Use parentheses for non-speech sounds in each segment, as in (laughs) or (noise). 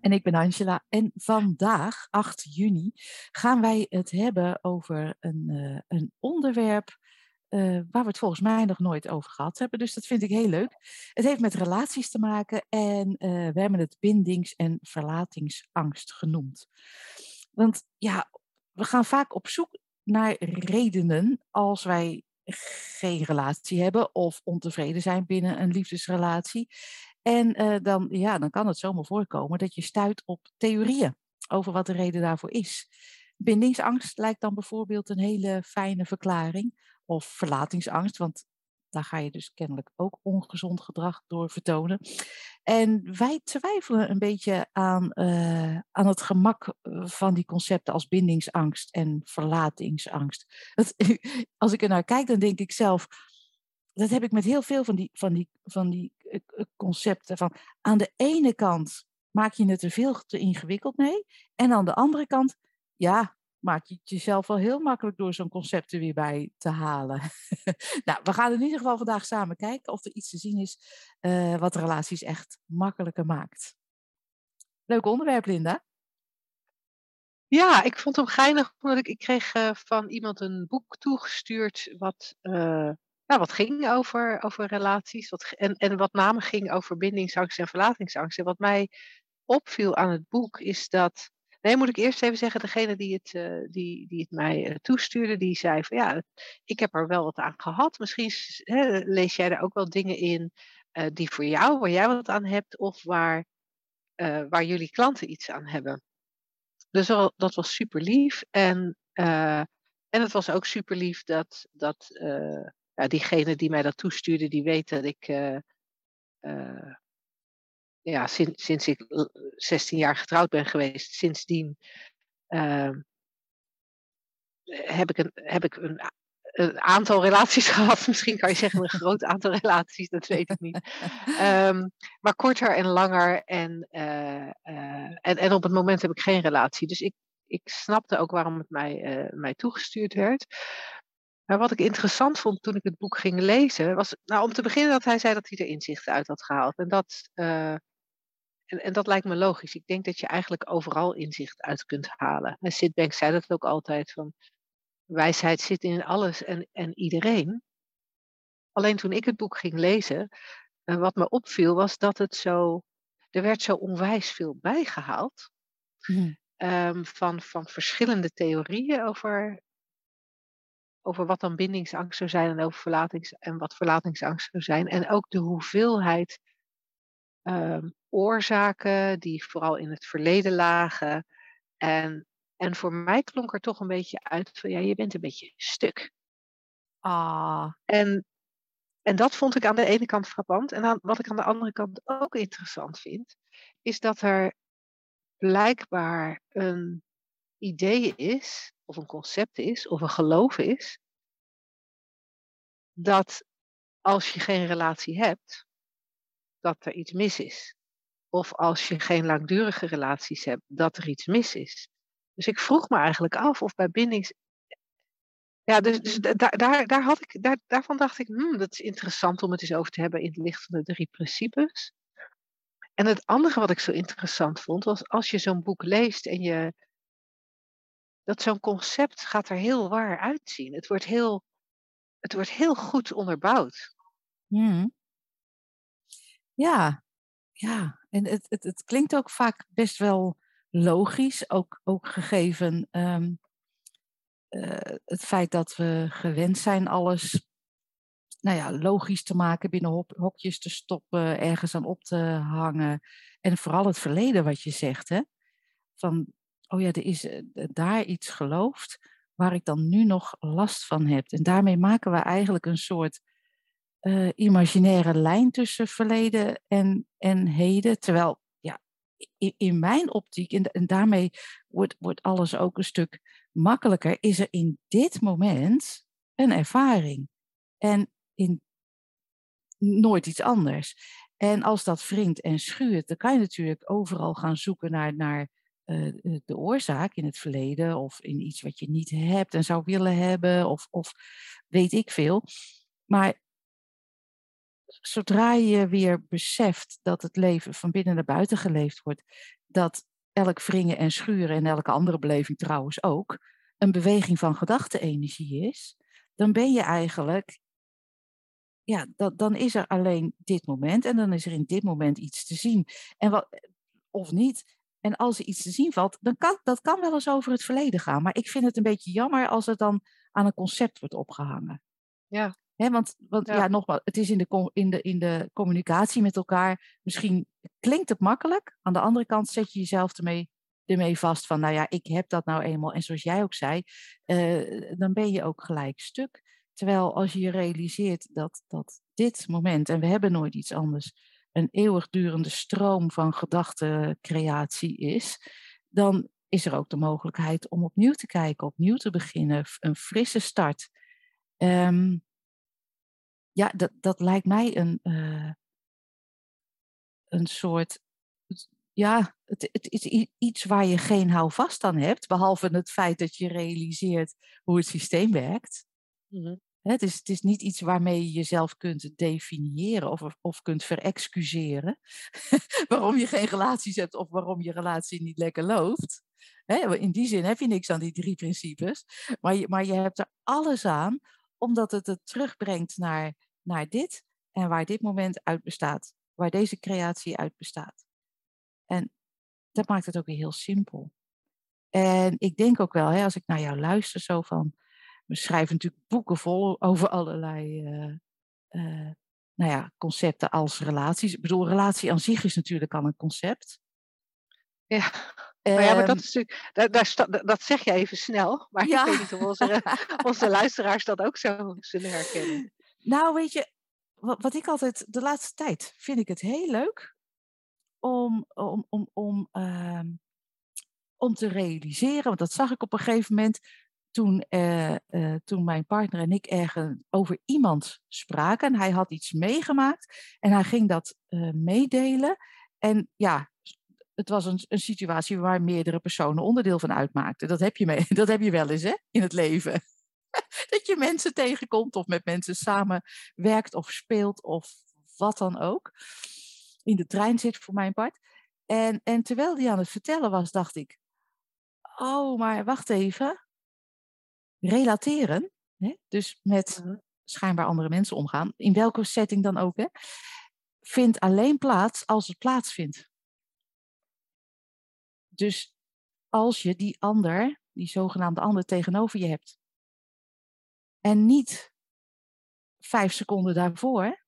En ik ben Angela. En vandaag, 8 juni, gaan wij het hebben over een, uh, een onderwerp uh, waar we het volgens mij nog nooit over gehad hebben. Dus dat vind ik heel leuk. Het heeft met relaties te maken en uh, we hebben het bindings- en verlatingsangst genoemd. Want ja, we gaan vaak op zoek naar redenen als wij geen relatie hebben of ontevreden zijn binnen een liefdesrelatie. En uh, dan, ja, dan kan het zomaar voorkomen dat je stuit op theorieën over wat de reden daarvoor is. Bindingsangst lijkt dan bijvoorbeeld een hele fijne verklaring. Of verlatingsangst, want daar ga je dus kennelijk ook ongezond gedrag door vertonen. En wij twijfelen een beetje aan, uh, aan het gemak van die concepten als bindingsangst en verlatingsangst. Dat, (laughs) als ik er naar kijk, dan denk ik zelf, dat heb ik met heel veel van die, van die, van die concepten. Van aan de ene kant maak je het er veel te ingewikkeld mee. En aan de andere kant, ja, maak je het jezelf wel heel makkelijk door zo'n concept er weer bij te halen. (laughs) nou, we gaan in ieder geval vandaag samen kijken of er iets te zien is uh, wat relaties echt makkelijker maakt. Leuk onderwerp, Linda. Ja, ik vond hem geinig, omdat ik, ik kreeg van iemand een boek toegestuurd wat nou, wat ging over, over relaties wat, en, en wat name ging over bindingsangst en verlatingsangst. En wat mij opviel aan het boek is dat. Nee, moet ik eerst even zeggen, degene die het, uh, die, die het mij uh, toestuurde, die zei van ja, ik heb er wel wat aan gehad. Misschien lees jij er ook wel dingen in uh, die voor jou, waar jij wat aan hebt, of waar, waar jullie klanten iets aan hebben. Dus dat was super lief. En, en het was ook super lief dat, dat ja, diegene die mij dat toestuurde, die weet dat ik uh, uh, ja, sinds, sinds ik 16 jaar getrouwd ben geweest, sindsdien uh, heb ik, een, heb ik een, aantal relaties (laughs) gehad. Misschien kan je zeggen een groot aantal relaties, dat weet ik niet. Um, maar korter en langer en, en, en op het moment heb ik geen relatie. Dus ik, ik snapte ook waarom het mij, mij toegestuurd werd. Maar wat ik interessant vond toen ik het boek ging lezen, was nou, om te beginnen dat hij zei dat hij er inzichten uit had gehaald. En dat, uh, en, en, dat lijkt me logisch. Ik denk dat je eigenlijk overal inzicht uit kunt halen. En Sid Banks zei dat ook altijd, van wijsheid zit in alles en, en iedereen. Alleen toen ik het boek ging lezen, uh, wat me opviel was dat het zo, er werd zo onwijs veel bijgehaald. Mm. Um, van, van verschillende theorieën over over wat dan bindingsangst zou zijn en over verlatings en wat verlatingsangst zou zijn. En ook de hoeveelheid um, oorzaken die vooral in het verleden lagen. En, en voor mij klonk er toch een beetje uit van ja, je bent een beetje stuk. Ah. En, en dat vond ik aan de ene kant frappant. En aan, wat ik aan de andere kant ook interessant vind, is dat er blijkbaar een idee is of een concept is, of een geloof is, dat als je geen relatie hebt, dat er iets mis is. Of als je geen langdurige relaties hebt, dat er iets mis is. Dus ik vroeg me eigenlijk af of bij bindings. Ja, dus, dus daar, daar, daar had ik, daar, daarvan dacht ik, hmm, dat is interessant om het eens over te hebben in het licht van de drie principes. En het andere wat ik zo interessant vond, was als je zo'n boek leest en je dat zo'n concept gaat er heel waar uitzien. Het wordt heel, het wordt heel goed onderbouwd. Ja, ja. En het, het, het klinkt ook vaak best wel logisch, ook, ook gegeven um, uh, het feit dat we gewend zijn alles nou ja, logisch te maken, binnen hok, hokjes te stoppen, ergens aan op te hangen. En vooral het verleden wat je zegt, hè? Van oh ja, er is eh, daar iets geloofd waar ik dan nu nog last van heb. En daarmee maken we eigenlijk een soort uh, imaginaire lijn tussen verleden en, en heden. Terwijl, ja, in, in mijn optiek, en, en daarmee wordt, wordt alles ook een stuk makkelijker, is er in dit moment een ervaring. En in nooit iets anders. En als dat wringt en schuurt, dan kan je natuurlijk overal gaan zoeken naar, naar de oorzaak in het verleden of in iets wat je niet hebt en zou willen hebben of, of weet ik veel. Maar zodra je weer beseft dat het leven van binnen naar buiten geleefd wordt, dat elk wringen en schuren en elke andere beleving trouwens ook, een beweging van gedachte-energie is, dan ben je eigenlijk, ja, dan is er alleen dit moment en dan is er in dit moment iets te zien. En wat, of niet. En als er iets te zien valt, dan kan dat kan wel eens over het verleden gaan. Maar ik vind het een beetje jammer als het dan aan een concept wordt opgehangen. Ja. He, want want ja. ja. nogmaals, het is in de, in, de, in de communicatie met elkaar. Misschien klinkt het makkelijk. Aan de andere kant zet je jezelf ermee, ermee vast van, nou ja, ik heb dat nou eenmaal. En zoals jij ook zei, uh, dan ben je ook gelijk stuk. Terwijl als je je realiseert dat, dat dit moment, en we hebben nooit iets anders, een eeuwigdurende stroom van gedachtencreatie is, dan is er ook de mogelijkheid om opnieuw te kijken, opnieuw te beginnen, een frisse start. Um, ja, dat, dat lijkt mij een, uh, een soort. Ja, het, het is iets waar je geen houvast aan hebt, behalve het feit dat je realiseert hoe het systeem werkt. Mm. Het, is, het is niet iets waarmee je jezelf kunt definiëren of, of kunt verexcuseren (laughs) waarom je geen relaties hebt of waarom je relatie niet lekker loopt. in die zin heb je niks aan die drie principes, maar je, maar je hebt er alles aan omdat het het terugbrengt naar, naar dit en waar dit moment uit bestaat, waar deze creatie uit bestaat. En dat maakt het ook weer heel simpel. En ik denk ook wel, hè, als ik naar jou luister, zo van, we schrijven natuurlijk boeken vol over allerlei uh, uh, nou ja, concepten als relaties. Ik bedoel, relatie aan zich is natuurlijk al een concept. Ja. Maar ja, maar dat, is natuurlijk, dat, daar, dat zeg je even snel. Maar ja. ik weet niet of onze, (laughs) onze luisteraars dat ook zo zullen herkennen. Nou, weet je, wat, wat, ik altijd de laatste tijd vind ik het heel leuk om, om, om, om, uh, om te realiseren. Want dat zag ik op een gegeven moment toen, uh, uh, toen mijn partner en ik ergens over iemand spraken. En hij had iets meegemaakt en hij ging dat uh, meedelen. En ja, het was een, een situatie waar meerdere personen onderdeel van uitmaakten. Dat heb je, mee, (laughs) dat heb je wel eens hè, in het leven. (laughs) dat je mensen tegenkomt of met mensen samen werkt of speelt of wat dan ook. In de trein zit voor mijn part. En, en terwijl die aan het vertellen was, dacht ik: Oh, maar wacht even. Relateren, hè? dus met mhm. schijnbaar andere mensen omgaan, in welke setting dan ook, hè, vindt alleen plaats als het plaatsvindt. Dus als je die ander, die zogenaamde ander tegenover je hebt. En niet vijf seconden daarvoor.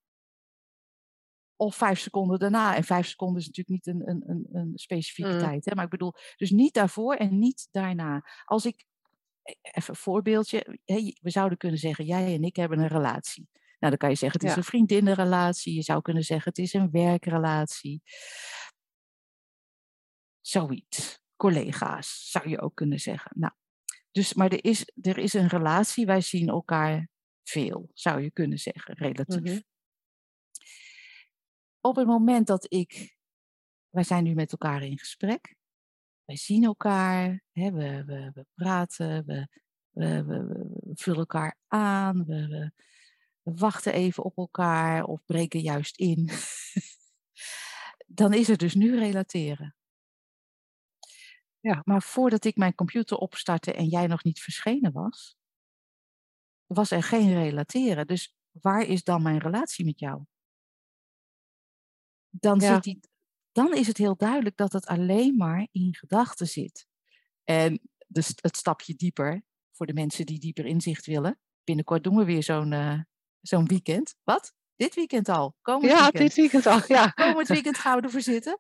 Of vijf seconden daarna. En vijf seconden is natuurlijk niet een, een, een, specifieke mm. tijd. Hè? Maar ik bedoel, dus niet daarvoor en niet daarna. Als ik, even een voorbeeldje. We zouden kunnen zeggen, jij en ik hebben een relatie. Nou, dan kan je zeggen, het is ja. een vriendinnenrelatie. Je zou kunnen zeggen, het is een werkrelatie. Zoiets. Collega's, zou je ook kunnen zeggen. Nou, dus, maar er is, er is een relatie, wij zien elkaar veel, zou je kunnen zeggen, relatief. Mm-hmm. Op het moment dat ik, wij zijn nu met elkaar in gesprek, wij zien elkaar, hè, we, we, we praten, we, we, we, vullen elkaar aan, we, we, wachten even op elkaar of breken juist in. (laughs) Dan is er dus nu relateren. Ja. Maar voordat ik mijn computer opstartte en jij nog niet verschenen was, was er geen relateren. Dus waar is dan mijn relatie met jou? Dan, ja. zit die, dan is het heel duidelijk dat het alleen maar in gedachten zit. En dus het stapje dieper, voor de mensen die dieper inzicht willen. Binnenkort doen we weer zo'n uh, zo'n weekend. Wat? Dit weekend al? Komend ja, weekend. dit weekend al. Ja. (laughs) Komend weekend gaan we ervoor zitten.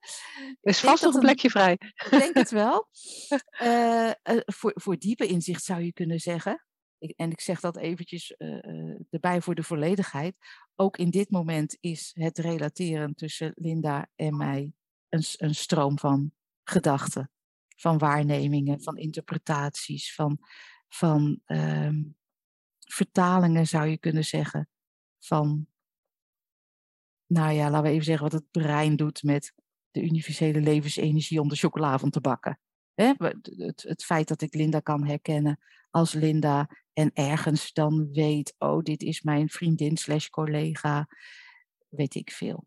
Er is vast nog een plekje vrij. Ik denk het wel. Uh, (laughs) uh, voor, voor diepe inzicht zou je kunnen zeggen. Ik, en ik zeg dat eventjes erbij voor de volledigheid. Ook in dit moment is het relateren tussen Linda en mij een, een stroom van gedachten, van waarnemingen, van interpretaties, van, van ehm, vertalingen zou je kunnen zeggen. Van, nou ja, laten we even zeggen wat het brein doet met de universele levensenergie om de chocola van te bakken. Het, het feit dat ik Linda kan herkennen als Linda en ergens dan weet, oh, dit is mijn vriendin slash collega, weet ik veel.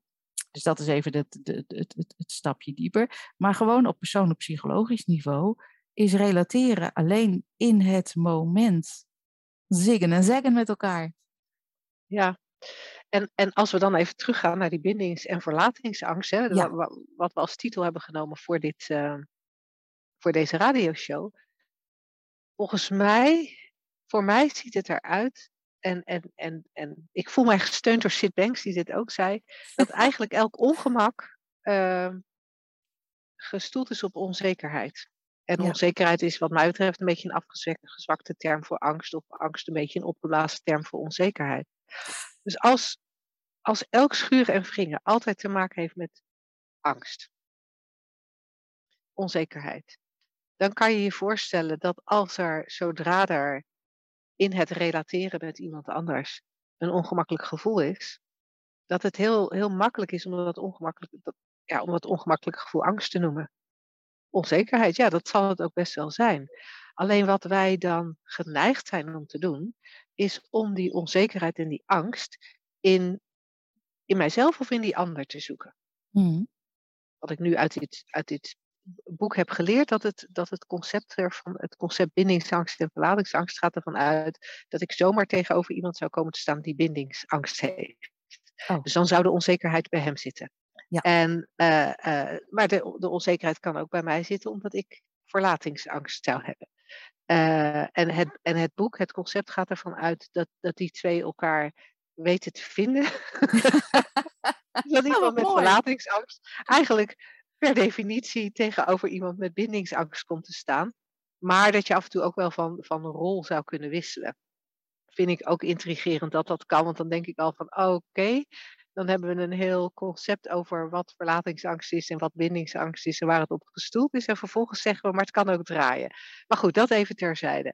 Dus dat is even het, het, het, het, stapje dieper. Maar gewoon op persoonlijk psychologisch niveau is relateren alleen in het moment zingen en zeggen met elkaar. Ja, en, en als we dan even teruggaan naar die bindings- en verlatingsangst, hè, wat, wat, we als titel hebben genomen voor, dit, uh, voor deze radioshow. Volgens mij, voor mij ziet het eruit, en, en, en, en ik voel mij gesteund door Sid Banks, die dit ook zei, dat (laughs) eigenlijk elk ongemak uh, gestoeld is op onzekerheid. En onzekerheid is wat mij betreft een beetje een afgezwakte term voor angst, of angst een beetje een opgeblazen term voor onzekerheid. Dus als, als elk schuren en wringen altijd te maken heeft met angst, onzekerheid, dan kan je je voorstellen dat als er, zodra er in het relateren met iemand anders een ongemakkelijk gevoel is, dat het heel, heel makkelijk is om dat, ongemakkelijk, dat, ja, om dat ongemakkelijke gevoel angst te noemen. Onzekerheid, ja, dat zal het ook best wel zijn. Alleen wat wij dan geneigd zijn om te doen, is om die onzekerheid en die angst in, in mijzelf of in die ander te zoeken. Mm. Wat ik nu uit dit, uit dit boek heb geleerd, dat het, dat het concept ervan, het concept bindingsangst en verlatingsangst gaat ervan uit dat ik zomaar tegenover iemand zou komen te staan die bindingsangst heeft. Oh. Dus dan zou de onzekerheid bij hem zitten. Ja. En, uh, uh, maar de, de onzekerheid kan ook bij mij zitten omdat ik verlatingsangst zou hebben. Uh, en, het, en het boek, het concept gaat ervan uit dat, dat die twee elkaar weten te vinden. (laughs) dat iemand met verlatingsangst eigenlijk per (laughs) definitie tegenover iemand met bindingsangst komt te staan. Maar dat je af en toe ook wel van, van rol zou kunnen wisselen. Vind ik ook intrigerend dat dat kan, want dan denk ik al van oké, dan hebben we een heel concept over wat verlatingsangst is en wat bindingsangst is en waar het op gestoeld is. En vervolgens zeggen we, maar het kan ook draaien. Maar goed, dat even terzijde.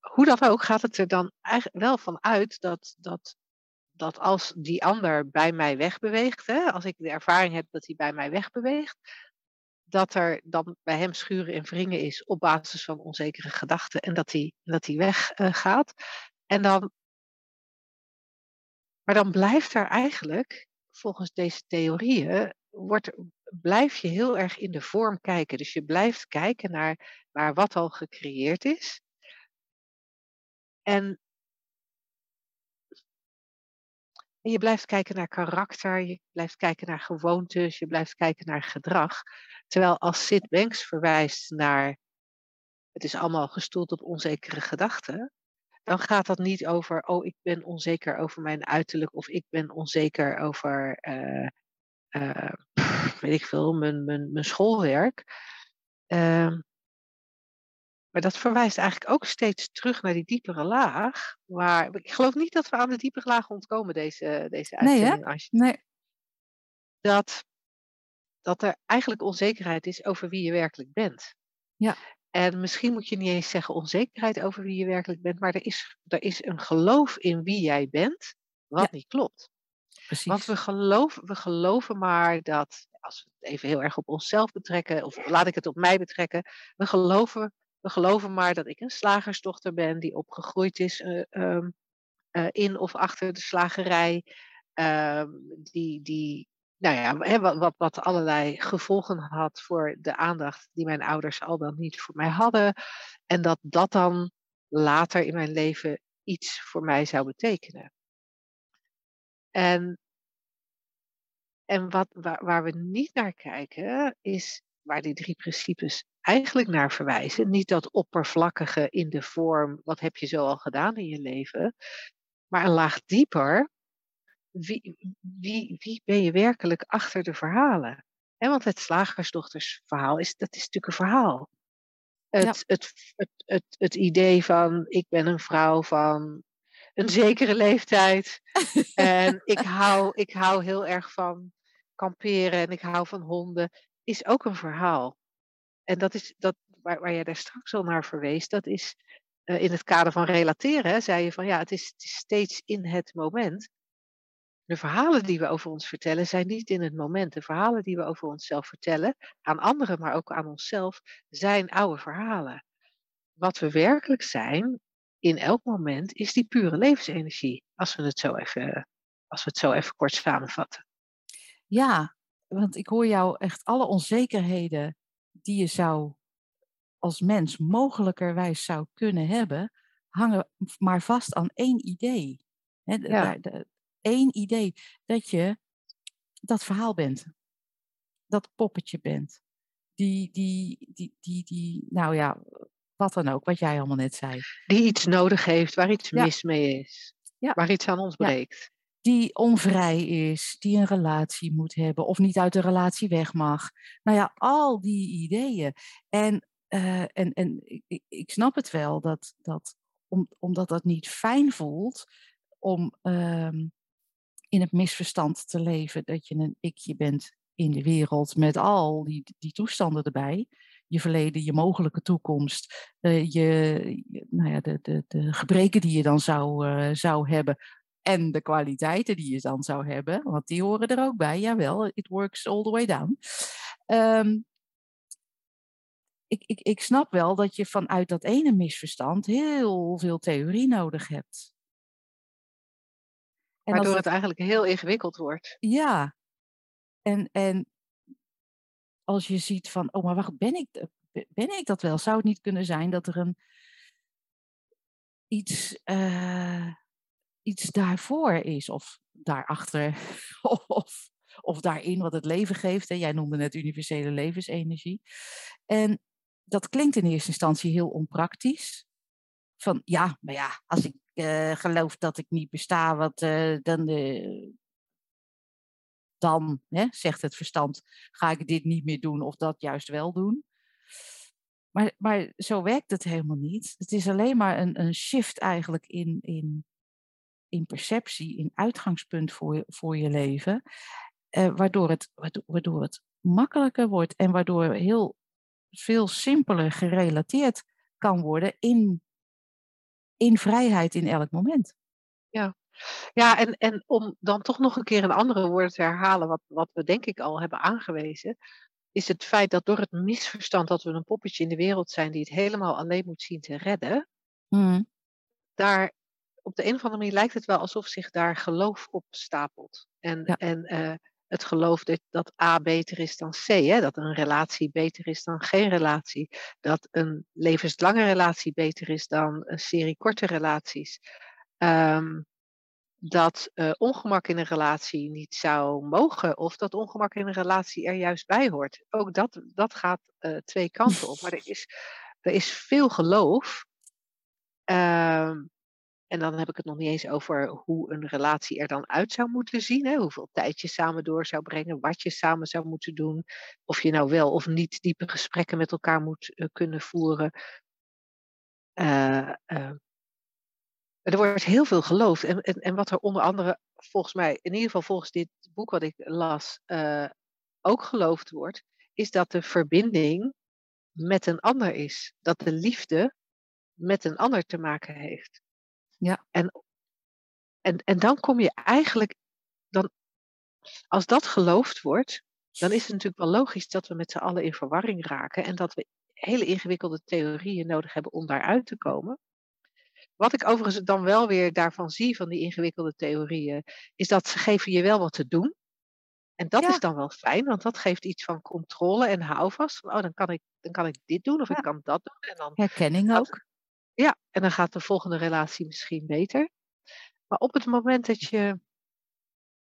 Hoe dan ook gaat het er dan eigenlijk wel van uit dat, dat, dat als die ander bij mij wegbeweegt, hè, als ik de ervaring heb dat hij bij mij wegbeweegt, dat er dan bij hem schuren en wringen is op basis van onzekere gedachten en dat hij, dat hij weggaat. Uh, en dan maar dan blijft er eigenlijk, volgens deze theorieën, wordt, blijf je heel erg in de vorm kijken. Dus je blijft kijken naar, naar wat al gecreëerd is. En, en je blijft kijken naar karakter, je blijft kijken naar gewoontes, je blijft kijken naar gedrag. Terwijl als Sid Banks verwijst naar het is allemaal gestoeld op onzekere gedachten, dan gaat dat niet over, oh, ik ben onzeker over mijn uiterlijk of ik ben onzeker over, uh, uh, weet ik veel, mijn, mijn, mijn schoolwerk. Uh, maar dat verwijst eigenlijk ook steeds terug naar die diepere laag. Waar, ik geloof niet dat we aan de diepere laag ontkomen, deze, deze uitzending. Nee, nee. Dat, dat er eigenlijk onzekerheid is over wie je werkelijk bent. Ja. En misschien moet je niet eens zeggen onzekerheid over wie je werkelijk bent, maar er is, er is een geloof in wie jij bent, wat niet klopt. Precies. Want we geloven, we geloven maar dat, als we het even heel erg op onszelf betrekken, of laat ik het op mij betrekken, we geloven, we geloven maar dat ik een slagersdochter ben die opgegroeid is uh, um, uh, in of achter de slagerij, uh, die, die nou ja, wat, wat, wat allerlei gevolgen had voor de aandacht die mijn ouders al dan niet voor mij hadden. En dat dat dan later in mijn leven iets voor mij zou betekenen. En, en wat, waar, waar we niet naar kijken, is waar die drie principes eigenlijk naar verwijzen. Niet dat oppervlakkige in de vorm, wat heb je zo al gedaan in je leven, maar een laag dieper wie, wie, wie ben je werkelijk achter de verhalen? want het slagersdochtersverhaal is, dat is natuurlijk een verhaal. Het, ja. het, het, het, het, idee van ik ben een vrouw van een zekere leeftijd en (laughs) ik hou, ik hou heel erg van kamperen en ik hou van honden, is ook een verhaal. En dat is dat waar, waar jij daar straks al naar verwees, dat is eh, in het kader van relateren, zei je van ja, het is, het is steeds in het moment. De verhalen die we over ons vertellen zijn niet in het moment. De verhalen die we over onszelf vertellen, aan anderen, maar ook aan onszelf, zijn oude verhalen. Wat we werkelijk zijn, in elk moment, is die pure levensenergie. Als we het zo even, als we het zo even kort samenvatten. Ja, want ik hoor jou echt alle onzekerheden die je zou als mens mogelijkerwijs zou kunnen hebben, hangen maar vast aan één idee. Ja. één idee dat je dat verhaal bent. Dat poppetje bent. Die, die, die, die, die, nou ja, wat dan ook, wat jij allemaal net zei. Die iets nodig heeft, waar iets Ja. mis mee is. Ja. Waar iets aan ontbreekt. Die onvrij is, die een relatie moet hebben of niet uit de relatie weg mag. Nou ja, al die ideeën. En, eh, en, en ik, ik- snap het wel, dat, dat, om, omdat dat niet fijn voelt om ehm, in het misverstand te leven dat je een ikje bent in de wereld met al die, die toestanden erbij. Je verleden, je mogelijke toekomst, eh, je- nou ja, de, de, de gebreken die je dan zou, eh, zou hebben en de kwaliteiten die je dan zou hebben, want die horen er ook bij. Jawel, it works all the way down. Ehm, ik, ik, ik snap wel dat je vanuit dat ene misverstand heel veel theorie nodig hebt. En Waardoor het eigenlijk heel ingewikkeld wordt. ja. En, en als je ziet van, oh, maar wacht, ben ik, ben ik dat wel? Zou het niet kunnen zijn dat er een iets, eh, iets daarvoor is of daarachter (laughs) of, of daarin wat het leven geeft? Hè? Jij noemde net universele levensenergie. En dat klinkt in eerste instantie heel onpraktisch. Van ja, maar ja, als ik eh, geloof dat ik niet besta, wat, eh, dan, eh, dan hè, zegt het verstand, ga ik dit niet meer doen of dat juist wel doen. Maar, maar zo werkt het helemaal niet. Het is alleen maar een, een shift eigenlijk in, in, in perceptie, in uitgangspunt voor je, voor je leven. eh, waardoor, het, waardoor, het makkelijker wordt en waardoor heel veel simpeler gerelateerd kan worden in, in vrijheid in elk moment. Ja, en, en om dan toch nog een keer in andere woorden te herhalen, wat, wat we denk ik al hebben aangewezen, is het feit dat door het misverstand dat we een poppetje in de wereld zijn die het helemaal alleen moet zien te redden, Mm, daar op de een of andere manier lijkt het wel alsof zich daar geloof op stapelt. En, Ja. en eh, het geloof dat, dat A beter is dan C, hè? dat een relatie beter is dan geen relatie, dat een levenslange relatie beter is dan een serie korte relaties. Ehm, dat eh, ongemak in een relatie niet zou mogen, of dat ongemak in een relatie er juist bij hoort. Ook dat, dat gaat eh, twee kanten op. Maar er (laughs) is, er is veel geloof. Ehm, en dan heb ik het nog niet eens over hoe een relatie er dan uit zou moeten zien. Hè? Hoeveel tijd je samen door zou brengen, wat je samen zou moeten doen. Of je nou wel of niet diepe gesprekken met elkaar moet eh, kunnen voeren. Eh, eh, er wordt heel veel geloofd. En, en, en wat er onder andere, volgens mij, in ieder geval volgens dit boek wat ik las, ook geloofd wordt, is dat de verbinding met een ander is. Dat de liefde met een ander te maken heeft. Ja. En, en, en dan kom je eigenlijk, dan, als dat geloofd wordt, dan is het natuurlijk wel logisch dat we met z'n allen in verwarring raken en dat we hele ingewikkelde theorieën nodig hebben om daaruit te komen. Wat ik overigens dan wel weer daarvan zie, van die ingewikkelde theorieën, is dat ze geven je wel wat te doen. En dat Ja. is dan wel fijn, want dat geeft iets van controle en houvast. Van, oh, dan kan ik, dan kan ik dit doen of Ja. ik kan dat doen. En dan Herkenning ook. Ja, en dan gaat de volgende relatie misschien beter. Maar op het moment dat je,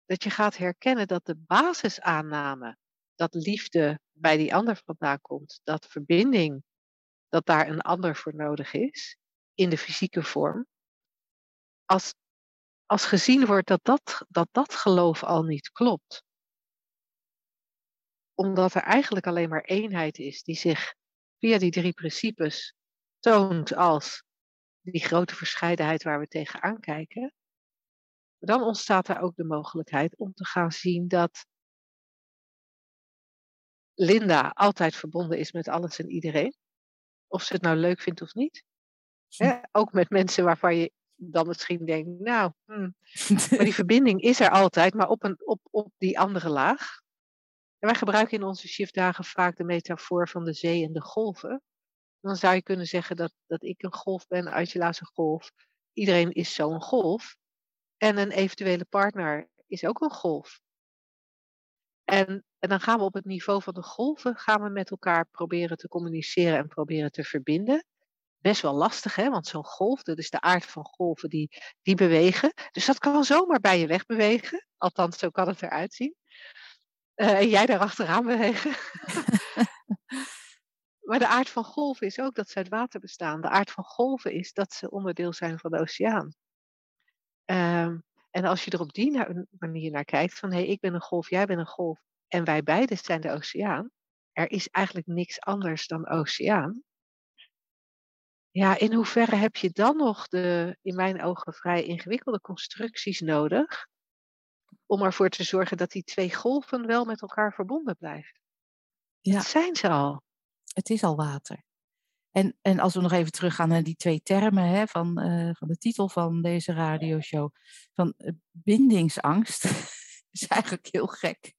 dat je gaat herkennen dat de basisaanname, dat liefde bij die ander vandaan komt, dat verbinding, dat daar een ander voor nodig is, in de fysieke vorm, als, als gezien wordt dat dat, dat dat geloof al niet klopt, omdat er eigenlijk alleen maar eenheid is die zich via die drie principes toont als die grote verscheidenheid waar we tegenaan kijken, dan ontstaat er ook de mogelijkheid om te gaan zien dat Linda altijd verbonden is met alles en iedereen. Of ze het nou leuk vindt of niet. Hè? Ook met mensen waarvan je dan misschien denkt, nou, hmm. maar die (laughs) verbinding is er altijd, maar op, een, op, op die andere laag. En wij gebruiken in onze shiftdagen vaak de metafoor van de zee en de golven. Dan zou je kunnen zeggen dat, dat ik een golf ben, Angela een golf. Iedereen is zo'n golf. En een eventuele partner is ook een golf. En, en dan gaan we op het niveau van de golven gaan we met elkaar proberen te communiceren en proberen te verbinden. Best wel lastig, hè? want zo'n golf, dat is de aard van golven, die, die bewegen. Dus dat kan zomaar bij je weg bewegen. Althans, zo kan het eruit zien. Uh, en jij daar achteraan bewegen. (laughs) maar de aard van golven is ook dat ze uit water bestaan. De aard van golven is dat ze onderdeel zijn van de oceaan. Um, en als je er op die manier naar kijkt, van hé, hey, ik ben een golf, jij bent een golf en wij beiden zijn de oceaan. Er is eigenlijk niks anders dan oceaan. Ja, in hoeverre heb je dan nog de, in mijn ogen, vrij ingewikkelde constructies nodig om ervoor te zorgen dat die twee golven wel met elkaar verbonden blijven? Ja. Dat zijn ze al. Het is al water. En, en als we nog even teruggaan naar die twee termen hè, van, uh, van de titel van deze radioshow, van uh, bindingsangst, (laughs) is eigenlijk heel gek.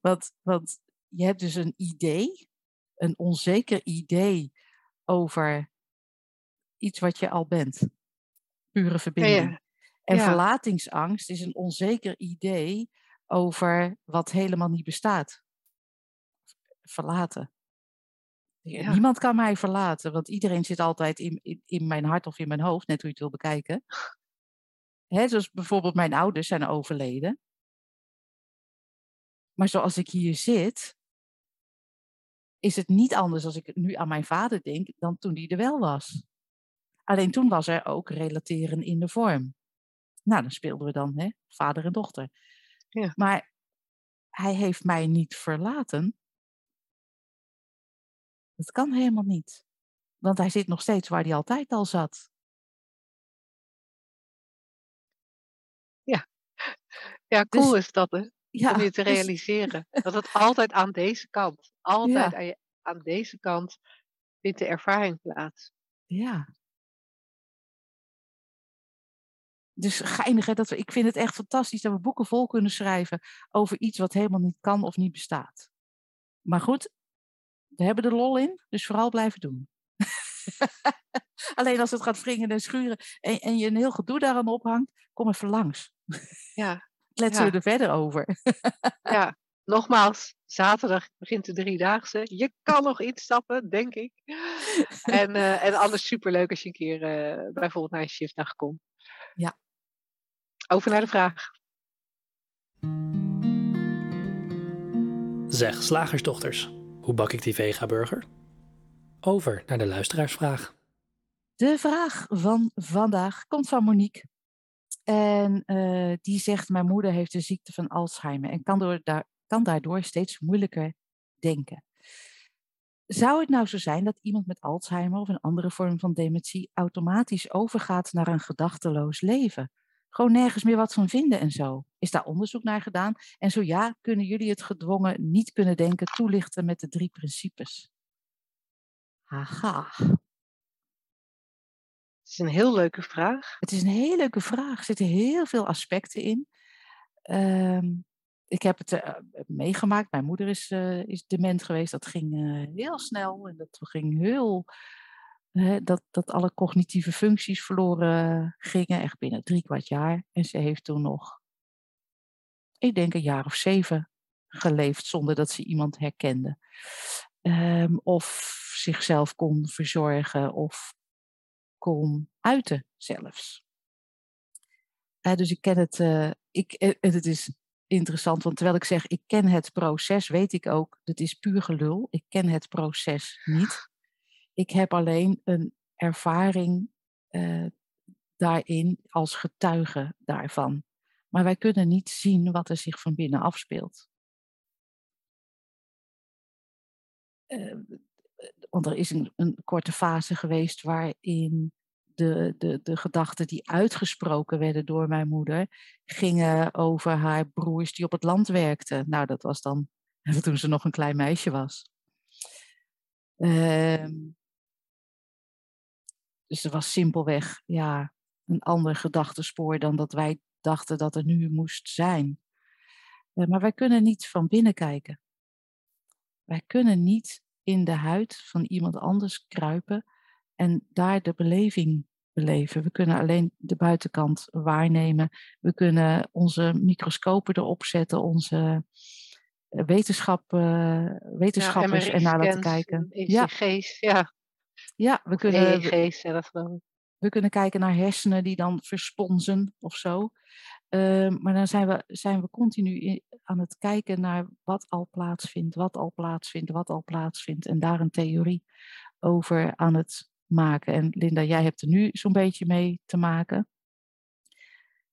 want, want je hebt dus een idee, een onzeker idee over iets wat je al bent. Pure verbinding. Ja, En verlatingsangst is een onzeker idee over wat helemaal niet bestaat. Verlaten. Niemand kan mij verlaten, want iedereen zit altijd in, in, in, mijn hart of in mijn hoofd, net hoe je het wil bekijken. Hè, zoals bijvoorbeeld mijn ouders zijn overleden. Maar zoals ik hier zit, is het niet anders als ik nu aan mijn vader denk dan toen die er wel was. Alleen toen was er ook relateren in de vorm. Nou, dan speelden we dan hè, vader en dochter. Ja. Maar hij heeft mij niet verlaten. Dat kan helemaal niet. Want hij zit nog steeds waar hij altijd al zat. Ja, ja cool dus, is dat, hè? Ja, om je te dus realiseren. dat het altijd aan deze kant, altijd aan, aan deze kant vindt de ervaring plaats. Ja. Dus geinig, hè? Dat we, ik vind het echt fantastisch dat we boeken vol kunnen schrijven over iets wat helemaal niet kan of niet bestaat. Maar goed, we hebben er lol in, dus vooral blijven doen. (laughs) Alleen als het gaat wringen en schuren en, en, je een heel gedoe daaraan ophangt, kom even langs. Ja. (laughs) Kletsen ja. we er verder over. (laughs) ja, nogmaals, zaterdag begint de driedaagse. Je kan nog instappen, denk ik. En, uh, en anders superleuk als je een keer uh, bijvoorbeeld naar een shiftdag komt. Ja. Over naar de vraag. Zeg, slagersdochters. Hoe bak ik die vega-burger? Over naar de luisteraarsvraag. De vraag van vandaag komt van Monique. En uh, die zegt: Mijn moeder heeft de ziekte van Alzheimer en kan, door, daar, kan daardoor steeds moeilijker denken. Zou het nou zo zijn dat iemand met Alzheimer of een andere vorm van dementie automatisch overgaat naar een gedachteloos leven? Gewoon nergens meer wat van vinden en zo. Is daar onderzoek naar gedaan? En zo ja, kunnen jullie het gedwongen niet kunnen denken toelichten met de drie principes? Haha. Het is een heel leuke vraag. Het is een heel leuke vraag. Er zitten heel veel aspecten in. Uh, ik heb het uh, meegemaakt. Mijn moeder is, uh, is dement geweest. Dat ging uh, heel snel en dat ging heel dat, dat alle cognitieve functies verloren gingen, echt binnen drie kwart jaar. En ze heeft toen nog, ik denk een jaar of zeven, geleefd zonder dat ze iemand herkende. Um, of zichzelf kon verzorgen of kon uiten zelfs. Dus ik ken het, uh, ik, en het is interessant, want terwijl ik zeg ik ken het proces, weet ik ook, dat is puur gelul. Ik ken het proces niet. Ik heb alleen een ervaring uh, daarin als getuige daarvan. Maar wij kunnen niet zien wat er zich van binnen afspeelt. Uh, want er is een, een, korte fase geweest waarin de, de, de gedachten die uitgesproken werden door mijn moeder gingen over haar broers die op het land werkten. Nou, dat was dan (laughs) toen ze nog een klein meisje was. Ehm, dus er was simpelweg ja, een ander gedachtespoor dan dat wij dachten dat er nu moest zijn. Uh, maar wij kunnen niet van binnen kijken. Wij kunnen niet in de huid van iemand anders kruipen en daar de beleving beleven. We kunnen alleen de buitenkant waarnemen. We kunnen onze microscopen erop zetten, onze eh, wetenschap, wetenschappers ja, en naar laten kijken. ECG's, ja. ja. Ja, we kunnen, geloof ik. we kunnen kijken naar hersenen die dan versponsen of zo. Uh, maar dan zijn we, zijn we continu in, aan het kijken naar wat al plaatsvindt, wat al plaatsvindt, wat al plaatsvindt. En daar een theorie over aan het maken. En Linda, jij hebt er nu zo'n beetje mee te maken.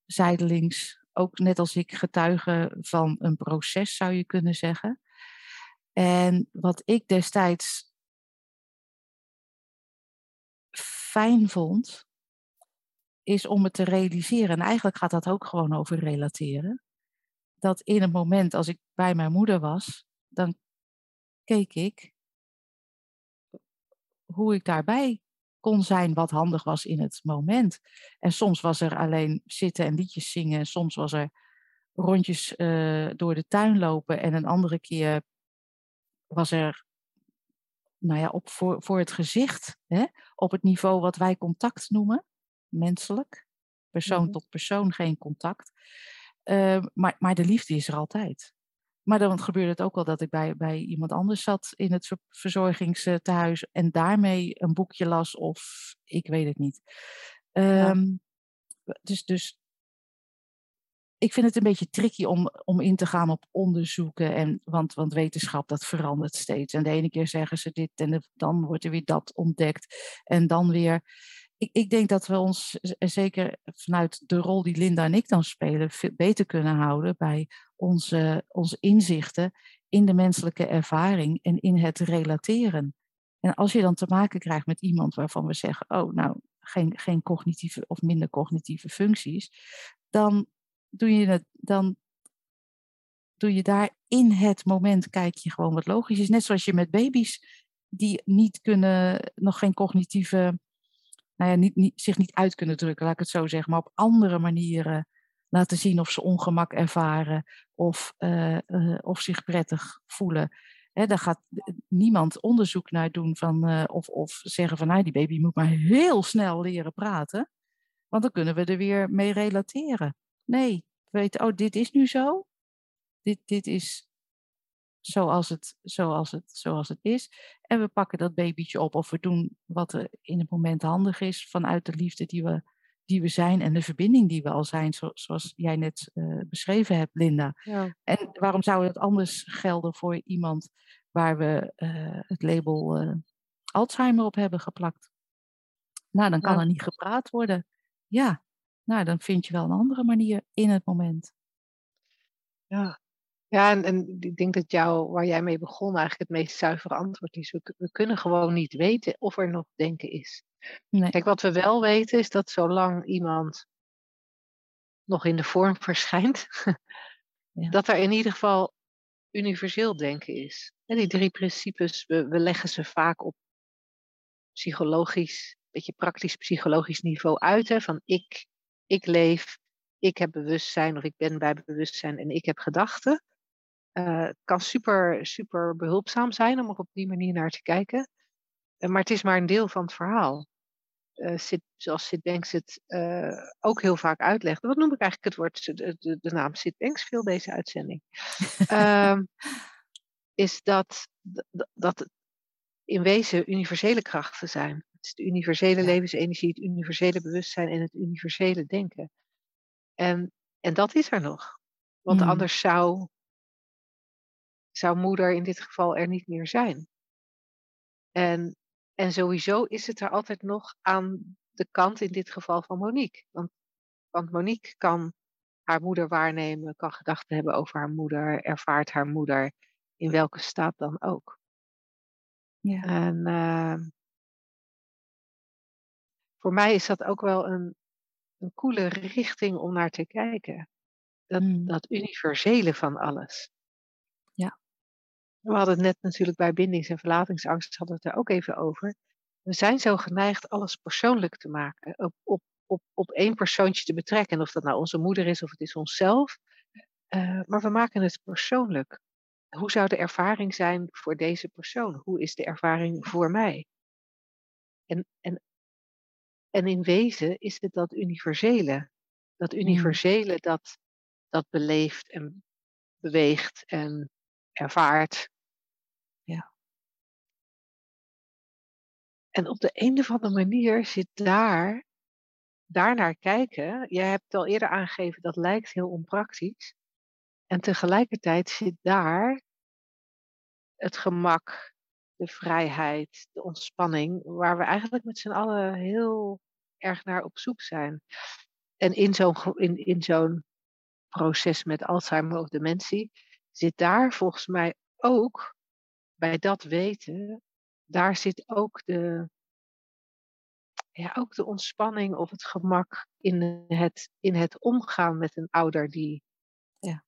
Zijdelings, ook net als ik, getuige van een proces zou je kunnen zeggen. En wat ik destijds fijn vond, is om het te realiseren. En eigenlijk gaat dat ook gewoon over relateren. Dat in het moment als ik bij mijn moeder was, dan keek ik hoe ik daarbij kon zijn wat handig was in het moment. En soms was er alleen zitten en liedjes zingen. Soms was er rondjes uh, door de tuin lopen. En een andere keer was er, nou ja, op, voor, voor het gezicht, hè, op het niveau wat wij contact noemen, menselijk. Persoon mm-hmm. tot persoon, geen contact. Uh, maar, maar de liefde is er altijd. Maar dan gebeurde het ook al dat ik bij, bij iemand anders zat in het verzorgingstehuis en daarmee een boekje las of ik weet het niet. Um, dus, dus ik vind het een beetje tricky om, om in te gaan op onderzoeken. En, want, want wetenschap, dat verandert steeds. En de ene keer zeggen ze dit en dan wordt er weer dat ontdekt. En dan weer ik, ik, denk dat we ons zeker vanuit de rol die Linda en ik dan spelen, veel beter kunnen houden bij onze, onze inzichten in de menselijke ervaring en in het relateren. En als je dan te maken krijgt met iemand waarvan we zeggen, oh nou, geen, geen cognitieve of minder cognitieve functies, dan doe je het, dan doe je daar in het moment, kijk je gewoon wat logisch is. Net zoals je met baby's die niet kunnen, nog geen cognitieve nou ja, niet, niet, zich niet uit kunnen drukken, laat ik het zo zeggen, maar op andere manieren laten zien of ze ongemak ervaren of, uh, uh, of zich prettig voelen. Hè, daar gaat niemand onderzoek naar doen van, uh, of, of zeggen van nou, die baby moet maar heel snel leren praten, want dan kunnen we er weer mee relateren. Nee, we weten, oh, dit is nu zo. Dit, dit is zoals het, zoals, het, zoals het is. En we pakken dat babytje op of we doen wat er in het moment handig is vanuit de liefde die we, die we zijn en de verbinding die we al zijn, zoals jij net uh, beschreven hebt, Linda. Ja. En waarom zou dat anders gelden voor iemand waar we uh, het label uh, Alzheimer op hebben geplakt? Nou, dan kan ja. er niet gepraat worden. Ja, nou, dan vind je wel een andere manier in het moment. Ja, ja, en, en ik denk dat jou, waar jij mee begon, eigenlijk het meest zuivere antwoord is. We, we kunnen gewoon niet weten of er nog denken is. Nee. Kijk, wat we wel weten is dat zolang iemand nog in de vorm (laughs) verschijnt, ja. dat er in ieder geval universeel denken is. En die drie principes, we, we leggen ze vaak op psychologisch, beetje praktisch psychologisch niveau uit. Hè, van ik, ik leef, ik heb bewustzijn of ik ben bij bewustzijn en ik heb gedachten. Uh, het kan super, super behulpzaam zijn om er op die manier naar te kijken. Uh, maar het is maar een deel van het verhaal. Uh, Sid, zoals Sid Banks het ook heel vaak uitlegt. Wat noem ik eigenlijk het woord, de, de, de naam Sid Banks veel deze uitzending. (laughs) Ehm, is dat, dat het in wezen universele krachten zijn. Het is de universele levensenergie, het universele bewustzijn en het universele denken. En, en dat is er nog. Want mm. anders zou zou moeder in dit geval er niet meer zijn. En, en sowieso is het er altijd nog aan de kant in dit geval van Monique. Want, want Monique kan haar moeder waarnemen, kan gedachten hebben over haar moeder, ervaart haar moeder in welke staat dan ook. Ja. En uh, voor mij is dat ook wel een, een coole richting om naar te kijken. Dat, mm. dat universele van alles. Ja. We hadden het net natuurlijk bij bindings- en verlatingsangst hadden we het er ook even over. We zijn zo geneigd alles persoonlijk te maken, op, op, op, op één persoontje te betrekken. En of dat nou onze moeder is of het is onszelf. Uh, maar we maken het persoonlijk. Hoe zou de ervaring zijn voor deze persoon? Hoe is de ervaring voor mij? En, en, en in wezen is het dat universele. Dat universele dat, dat beleeft en beweegt en ervaart. Ja. En op de een of andere manier zit daar, daarnaar kijken. Jij hebt het al eerder aangegeven, dat lijkt heel onpraktisch. En tegelijkertijd zit daar het gemak, de vrijheid, de ontspanning, waar we eigenlijk met z'n allen heel erg naar op zoek zijn. En in zo'n in, in zo'n proces met Alzheimer of dementie zit daar volgens mij ook, bij dat weten, daar zit ook de, ja, ook de ontspanning of het gemak in het, in het omgaan met een ouder die, ja,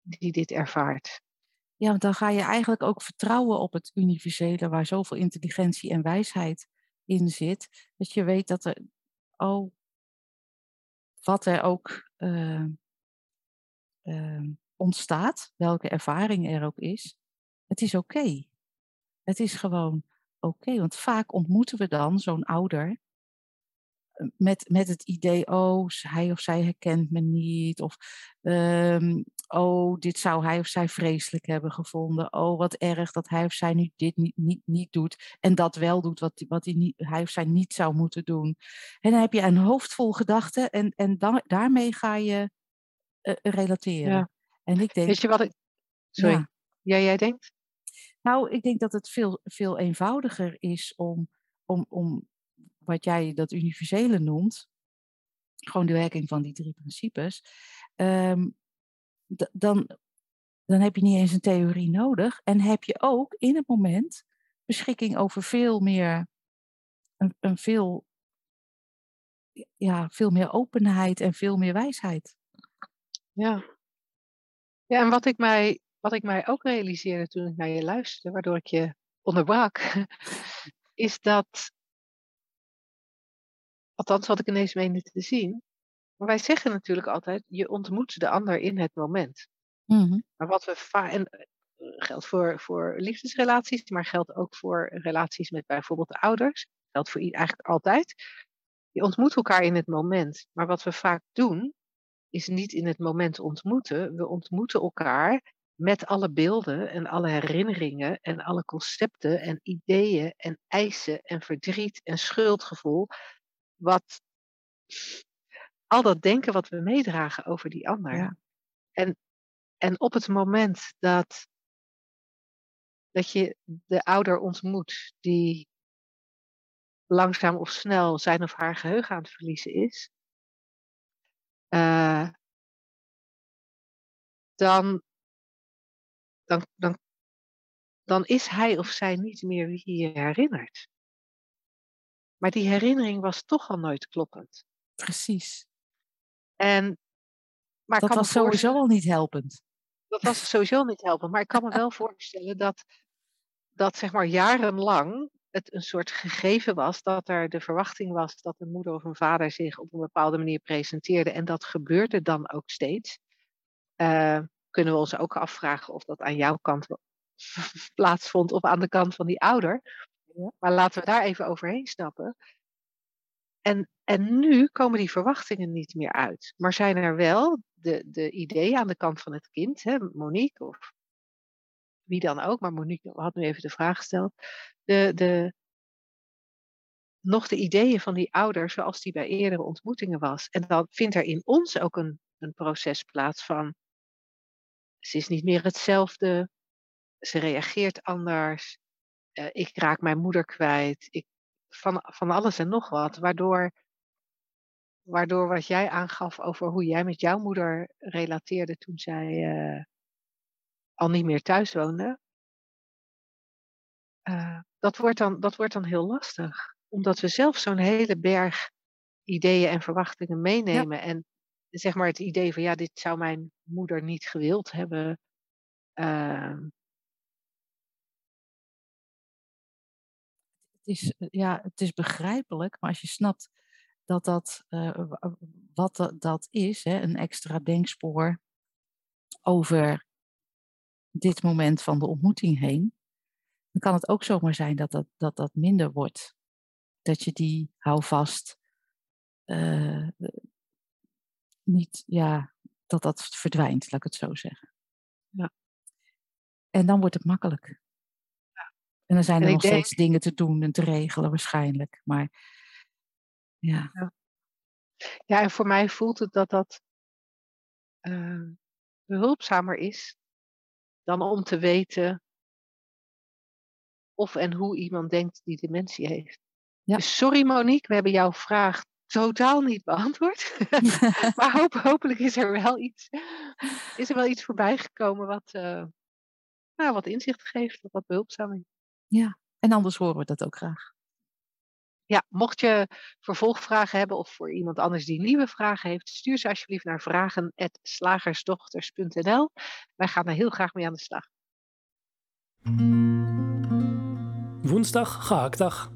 die dit ervaart. Ja, want dan ga je eigenlijk ook vertrouwen op het universele, waar zoveel intelligentie en wijsheid in zit. Dat je weet dat er, oh, wat er ook uh, uh, ontstaat, welke ervaring er ook is, het is oké. Het is gewoon oké, want vaak ontmoeten we dan zo'n ouder met, met het idee, oh, hij of zij herkent me niet. Of, um, oh, dit zou hij of zij vreselijk hebben gevonden. Oh, wat erg dat hij of zij nu dit niet, niet, niet doet. En dat wel doet wat, wat hij, niet, hij of zij niet zou moeten doen. En dan heb je een hoofd vol gedachten en, en dan, daarmee ga je uh, relateren. Ja. En ik denk, Weet je wat ik. Sorry. Ja. ja, jij denkt? Nou, ik denk dat het veel, veel eenvoudiger is om, om, om wat jij dat universele noemt, gewoon de werking van die drie principes, um, dan, dan heb je niet eens een theorie nodig. En heb je ook in het moment beschikking over veel meer, een, een veel, ja, veel meer openheid en veel meer wijsheid. Ja. Ja, en wat ik mij, wat ik mij ook realiseerde toen ik naar je luisterde, waardoor ik je onderbrak, (laughs) is dat, althans wat ik ineens meende te zien, maar wij zeggen natuurlijk altijd, je ontmoet de ander in het moment. Mm-hmm. Maar wat we vaak, en eh, geldt voor, voor liefdesrelaties, maar geldt ook voor relaties met bijvoorbeeld de ouders, geldt voor eigenlijk altijd. Je ontmoet elkaar in het moment. Maar wat we vaak doen, is niet in het moment ontmoeten. We ontmoeten elkaar met alle beelden en alle herinneringen en alle concepten en ideeën en eisen en verdriet en schuldgevoel. Wat al dat denken wat we meedragen over die ander. Ja. En, en op het moment dat, dat je de ouder ontmoet die langzaam of snel zijn of haar geheugen aan het verliezen is, uh, dan, dan, dan, dan is hij of zij niet meer wie je herinnert. Maar die herinnering was toch al nooit kloppend. Precies. En, maar dat was sowieso al niet helpend. Dat was sowieso niet helpend. Maar ik kan me wel (laughs) voorstellen dat, dat zeg maar jarenlang het een soort gegeven was dat er de verwachting was dat een moeder of een vader zich op een bepaalde manier presenteerde. En dat gebeurde dan ook steeds. Uh, kunnen we ons ook afvragen of dat aan jouw kant (laughs) plaatsvond of aan de kant van die ouder. Maar laten we daar even overheen stappen. En, en nu komen die verwachtingen niet meer uit. Maar zijn er wel de, de ideeën aan de kant van het kind, hè, Monique of wie dan ook, maar Monique had nu even de vraag gesteld. De, de, nog de ideeën van die ouder zoals die bij eerdere ontmoetingen was. En dan vindt er in ons ook een, een proces plaats van, ze is niet meer hetzelfde, ze reageert anders, uh, ik raak mijn moeder kwijt, ik, van, van alles en nog wat, waardoor, waardoor wat jij aangaf over hoe jij met jouw moeder relateerde toen zij uh, al niet meer thuis woonde, uh, dat, wordt dan, dat wordt dan heel lastig. Omdat we zelf zo'n hele berg ideeën en verwachtingen meenemen. Ja. En zeg maar het idee van ja, dit zou mijn moeder niet gewild hebben. Uh, is, ja, het is begrijpelijk, maar als je snapt dat dat, uh, wat dat, dat is, hè, een extra denkspoor over dit moment van de ontmoeting heen, dan kan het ook zomaar zijn dat dat, dat, dat minder wordt. Dat je die houvast uh, niet, ja, dat dat verdwijnt, laat ik het zo zeggen. Ja. En dan wordt het makkelijk. En dan zijn er nog denk... steeds dingen te doen en te regelen waarschijnlijk. Maar ja. ja. Ja, en voor mij voelt het dat dat uh, behulpzamer is dan om te weten of en hoe iemand denkt die dementie heeft. Ja. Dus sorry Monique, we hebben jouw vraag totaal niet beantwoord. (laughs) (laughs) maar hoop, hopelijk is er wel iets, is er wel iets voorbij gekomen wat, uh, nou, wat inzicht geeft, wat behulpzaam is. Ja, en anders horen we dat ook graag. Ja, mocht je vervolgvragen hebben of voor iemand anders die nieuwe vragen heeft, stuur ze alsjeblieft naar vragen.slagersdochters.nl. Wij gaan er heel graag mee aan de slag. Woensdag gehaktdag.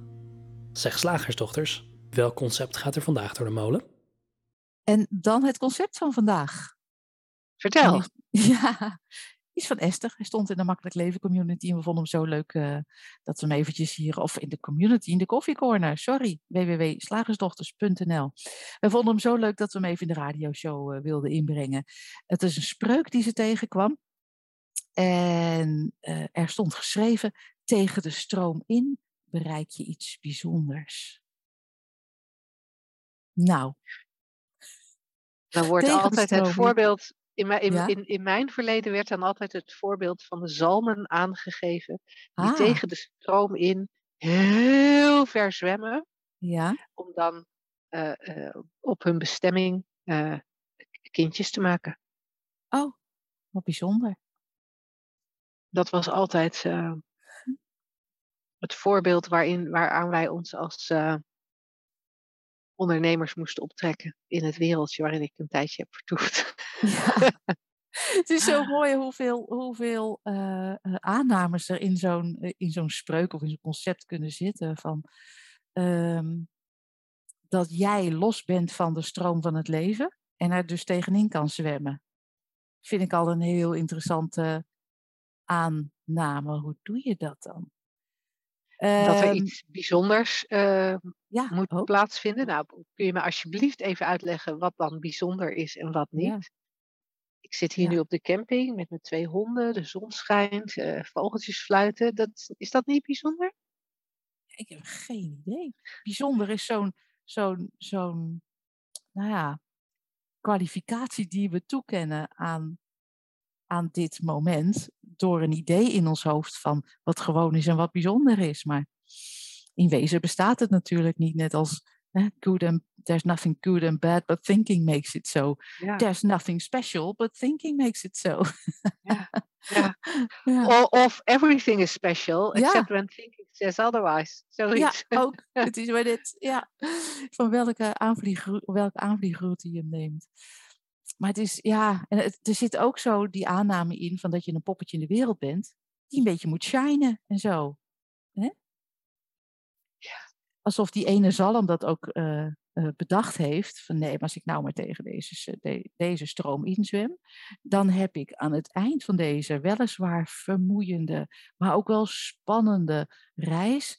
Zeg slagersdochters, welk concept gaat er vandaag door de molen? En dan het concept van vandaag. Vertel. (laughs) Ja, is van Esther. Hij stond in de Makkelijk Leven community en we vonden hem zo leuk uh, dat we hem eventjes hier, of in de community, in de koffiecorner, sorry, www.slagersdochters.nl. We vonden hem zo leuk dat we hem even in de radioshow uh, wilden inbrengen. Het is een spreuk die ze tegenkwam. En uh, er stond geschreven, tegen de stroom in bereik je iets bijzonders. Nou. Dan wordt altijd het voorbeeld in, mijn, in, in, in, mijn verleden werd dan altijd het voorbeeld van de zalmen aangegeven, die ah. tegen de stroom in heel ver zwemmen, ja. om dan uh, uh, op hun bestemming uh, kindjes te maken. Oh, wat bijzonder. Dat was altijd het voorbeeld waarin, waaraan wij ons als ondernemers moesten optrekken in het wereldje waarin ik een tijdje heb vertoefd. Ja. (laughs) Het is zo mooi hoeveel, hoeveel uh, aannames er in zo'n, eh, in zo'n spreuk of in zo'n concept kunnen zitten. Van, um, dat jij los bent van de stroom van het leven en er dus tegenin kan zwemmen. Vind ik al een heel interessante aanname. Hoe doe je dat dan? dat er ehm, iets bijzonders uh, ja, moet ook. plaatsvinden. Nou, kun je me alsjeblieft even uitleggen wat dan bijzonder is en wat niet? Zit hier ja. nu op de camping met mijn twee honden, de zon schijnt, uh, vogeltjes fluiten. Dat, is dat niet bijzonder? Ik heb geen idee. Bijzonder is zo'n, zo'n, zo'n, nou ja, kwalificatie die we toekennen aan, aan dit moment. Door een idee in ons hoofd van wat gewoon is en wat bijzonder is. Maar in wezen bestaat het natuurlijk niet, net als (laughs) good and there's nothing good and bad, but thinking makes it so. Yeah. There's nothing special, but thinking makes it so. yeah. Yeah. (laughs) yeah. Or, of everything is special, except when thinking says otherwise. Zoiets. Ja, (laughs) ook. Het is waar dit, ja. Van welke, aanvlieg, welke aanvliegroute je neemt. Maar het is, ja, en het, er zit ook zo die aanname in van dat je een poppetje in de wereld bent, die een beetje moet shinen en zo. Alsof die ene zalm dat ook uh, uh, bedacht heeft. Van nee, maar als ik nou maar tegen deze, de, deze stroom inzwem, dan heb ik aan het eind van deze weliswaar vermoeiende, maar ook wel spannende reis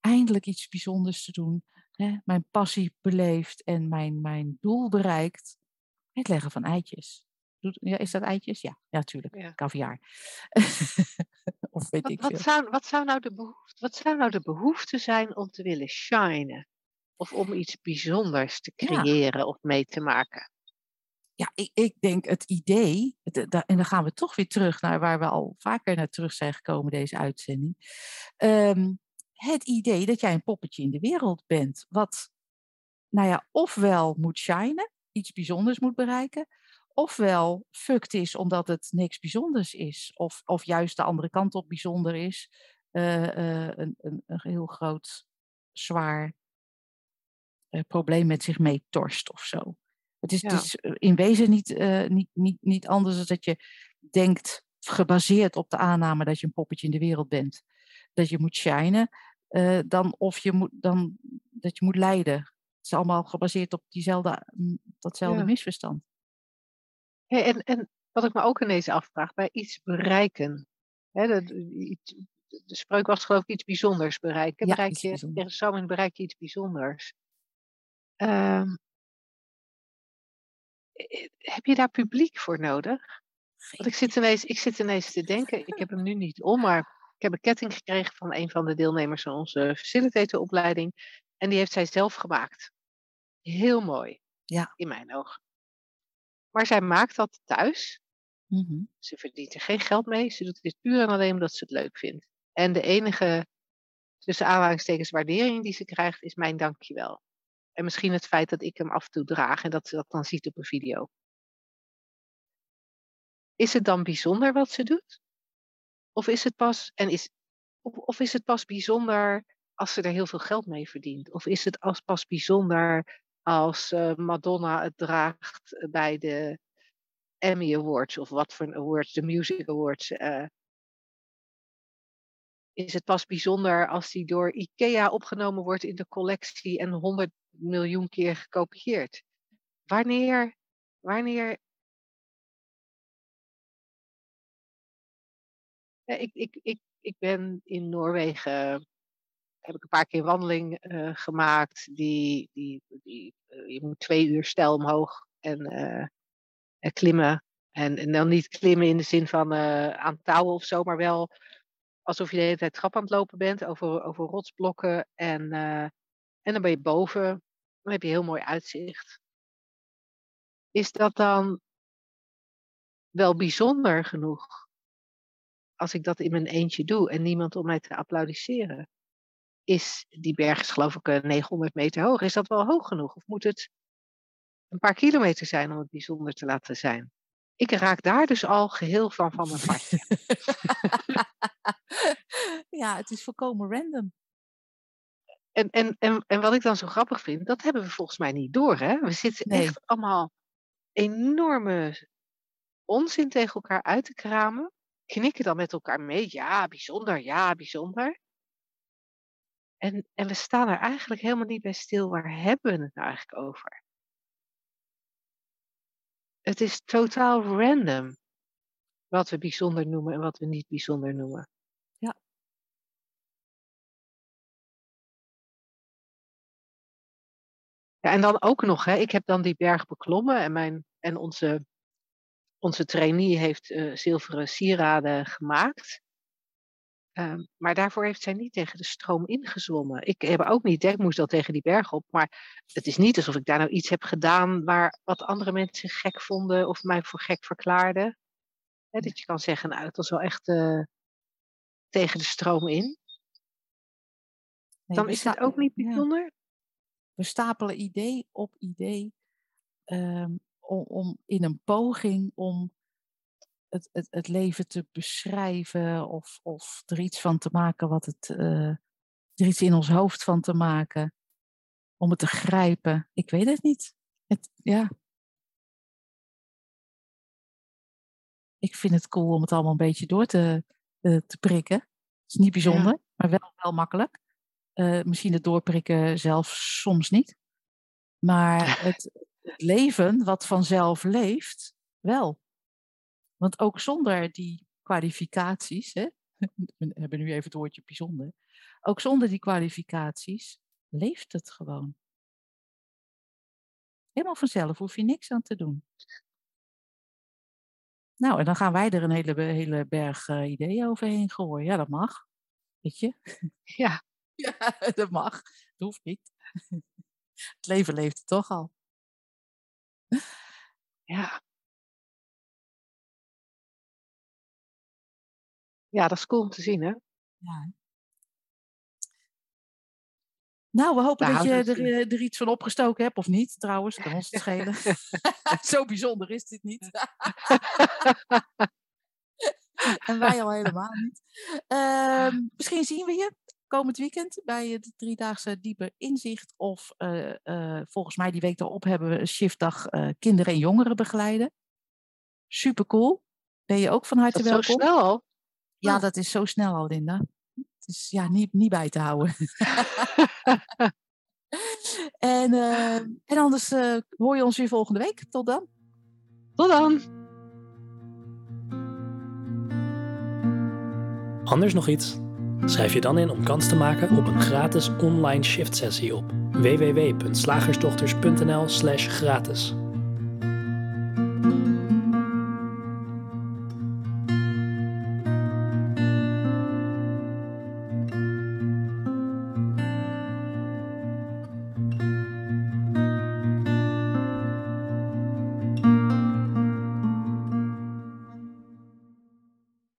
eindelijk iets bijzonders te doen. Hè? Mijn passie beleefd en mijn, mijn doel bereikt. Het leggen van eitjes. Ja, is dat eitjes? Ja, ja natuurlijk. Ja. Kaviaar. (laughs) of weet wat, ik wat, zou, wat, zou nou de behoefte, wat zou nou de behoefte zijn om te willen shinen? Of om iets bijzonders te creëren ja. of mee te maken? Ja, ik, ik denk het idee, het, en dan gaan we toch weer terug naar waar we al vaker naar terug zijn gekomen, deze uitzending. Um, het idee dat jij een poppetje in de wereld bent, wat, nou ja, ofwel moet shinen, iets bijzonders moet bereiken, ofwel fucked is omdat het niks bijzonders is, of, of juist de andere kant op bijzonder is, uh, uh, een, een, een, heel groot, zwaar uh, probleem met zich mee torst of zo. Het is, ja. het is in wezen niet, niet, niet, niet anders dan dat je denkt, gebaseerd op de aanname dat je een poppetje in de wereld bent, dat je moet shinen. eh, dan of je moet, dan, dat je moet lijden. Het is allemaal gebaseerd op diezelfde, mm, datzelfde Ja. misverstand. Hey, en, en wat ik me ook ineens afvraag, bij iets bereiken. Hè, dat, iets, de spreuk was geloof ik iets bijzonders bereiken. Ja, bereik je, de zomer bereik je iets bijzonders. Ehm, eh, heb je daar publiek voor nodig? Want ik zit, ineens, ik zit ineens te denken, ik heb hem nu niet om, maar ik heb een ketting gekregen van een van de deelnemers van onze facilitatoropleiding. En die heeft zij zelf gemaakt. Heel mooi. Ja. In mijn ogen. Maar zij maakt dat thuis. Mhm. Ze verdient er geen geld mee. Ze doet dit puur en alleen omdat ze het leuk vindt. En de enige, tussen aanhalingstekens, waardering die ze krijgt, is mijn dankjewel. En misschien het feit dat ik hem af en toe draag en dat ze dat dan ziet op een video. Is het dan bijzonder wat ze doet? Of is het pas, en is, of, of is het pas bijzonder als ze er heel veel geld mee verdient? Of is het als pas bijzonder als eh, Madonna het draagt eh, bij de Emmy Awards of wat voor awards, de Music Awards? eh, is het pas bijzonder als die door IKEA opgenomen wordt in de collectie en 100 miljoen keer gekopieerd? Wanneer, wanneer ik, ik, ik, ik ben in Noorwegen, heb ik een paar keer wandeling eh, gemaakt. Die, die, die, eh, je moet twee uur stijl omhoog en, eh, en klimmen. En, en dan niet klimmen in de zin van aan touwen of zo, maar wel alsof je de hele tijd trap aan het lopen bent over, over rotsblokken. En, en dan ben je boven, dan heb je heel mooi uitzicht. Is dat dan wel bijzonder genoeg? als ik dat in mijn eentje doe en niemand om mij te applaudisseren. Is die berg is geloof ik eh, 900 meter hoog. Is dat wel hoog genoeg? Of moet het een paar kilometer zijn om het bijzonder te laten zijn? Ik raak daar dus al geheel van van mijn padje. (laughs) ja, het is volkomen random. En, en, en, en wat ik dan zo grappig vind, dat hebben we volgens mij niet door. Hè? We zitten Nee. echt allemaal enorme onzin tegen elkaar uit te kramen. Knikken dan met elkaar mee. Ja, bijzonder, ja, bijzonder. En, en we staan er eigenlijk helemaal niet bij stil. Waar hebben we het nou eigenlijk over? Het is totaal random wat we bijzonder noemen en wat we niet bijzonder noemen. Ja. Ja, en dan ook nog, hè, ik heb dan die berg beklommen en, mijn, en onze, onze trainee heeft eh, zilveren sieraden gemaakt. Ehm, maar daarvoor heeft zij niet tegen de stroom ingezwommen. Ik heb ook niet, hè, ik moest wel tegen die berg op. Maar het is niet alsof ik daar nou iets heb gedaan waar wat andere mensen gek vonden of mij voor gek verklaarden. Hè, dat je kan zeggen, nou, het was wel echt eh, tegen de stroom in. Nee, Dan is het ook niet ja. bijzonder. We stapelen idee op idee ehm, om, om in een poging om het, het, het leven te beschrijven of, of er iets van te maken wat het, eh, er iets in ons hoofd van te maken, om het te grijpen. Ik weet het niet. Het, ja. Ik vind het cool om het allemaal een beetje door te, eh, te prikken. Het is niet bijzonder, maar wel, wel makkelijk. Eh, misschien het doorprikken zelf soms niet. Maar (laughs) het, het leven wat vanzelf leeft, wel. Want ook zonder die kwalificaties, hè, (laughs) we hebben nu even het woordje bijzonder, ook zonder die kwalificaties leeft het gewoon. Helemaal vanzelf, hoef je niks aan te doen. Nou, en dan gaan wij er een hele, hele berg eh, ideeën overheen gooien. Ja, dat mag. Weet je? (laughs) Ja, (laughs) Ja, dat mag. Dat hoeft niet. Het leven leeft toch al. ja. Ja, dat is cool om te zien, hè? Ja. Nou, we hopen dat je er, eh, er iets van opgestoken hebt, of niet, trouwens. Kan ons het (laughs) schelen. (laughs) Zo bijzonder is dit niet. (laughs) en wij al helemaal niet. Ehm, misschien zien we je komend weekend bij het driedaagse dieper inzicht. Of eh, eh, volgens mij die week erop hebben we een shiftdag kinderen en jongeren begeleiden. Super cool. Ben je ook van harte Dat is zo welkom? snel. Ja, dat is zo snel al, Linda. het is ja, niet, niet bij te houden. (laughs) en, uh, en anders uh, hoor je ons weer volgende week. Tot dan. Tot dan. Anders nog iets? Schrijf je dan in om kans te maken op een gratis online shift sessie op www.slagersdochters.nl/gratis.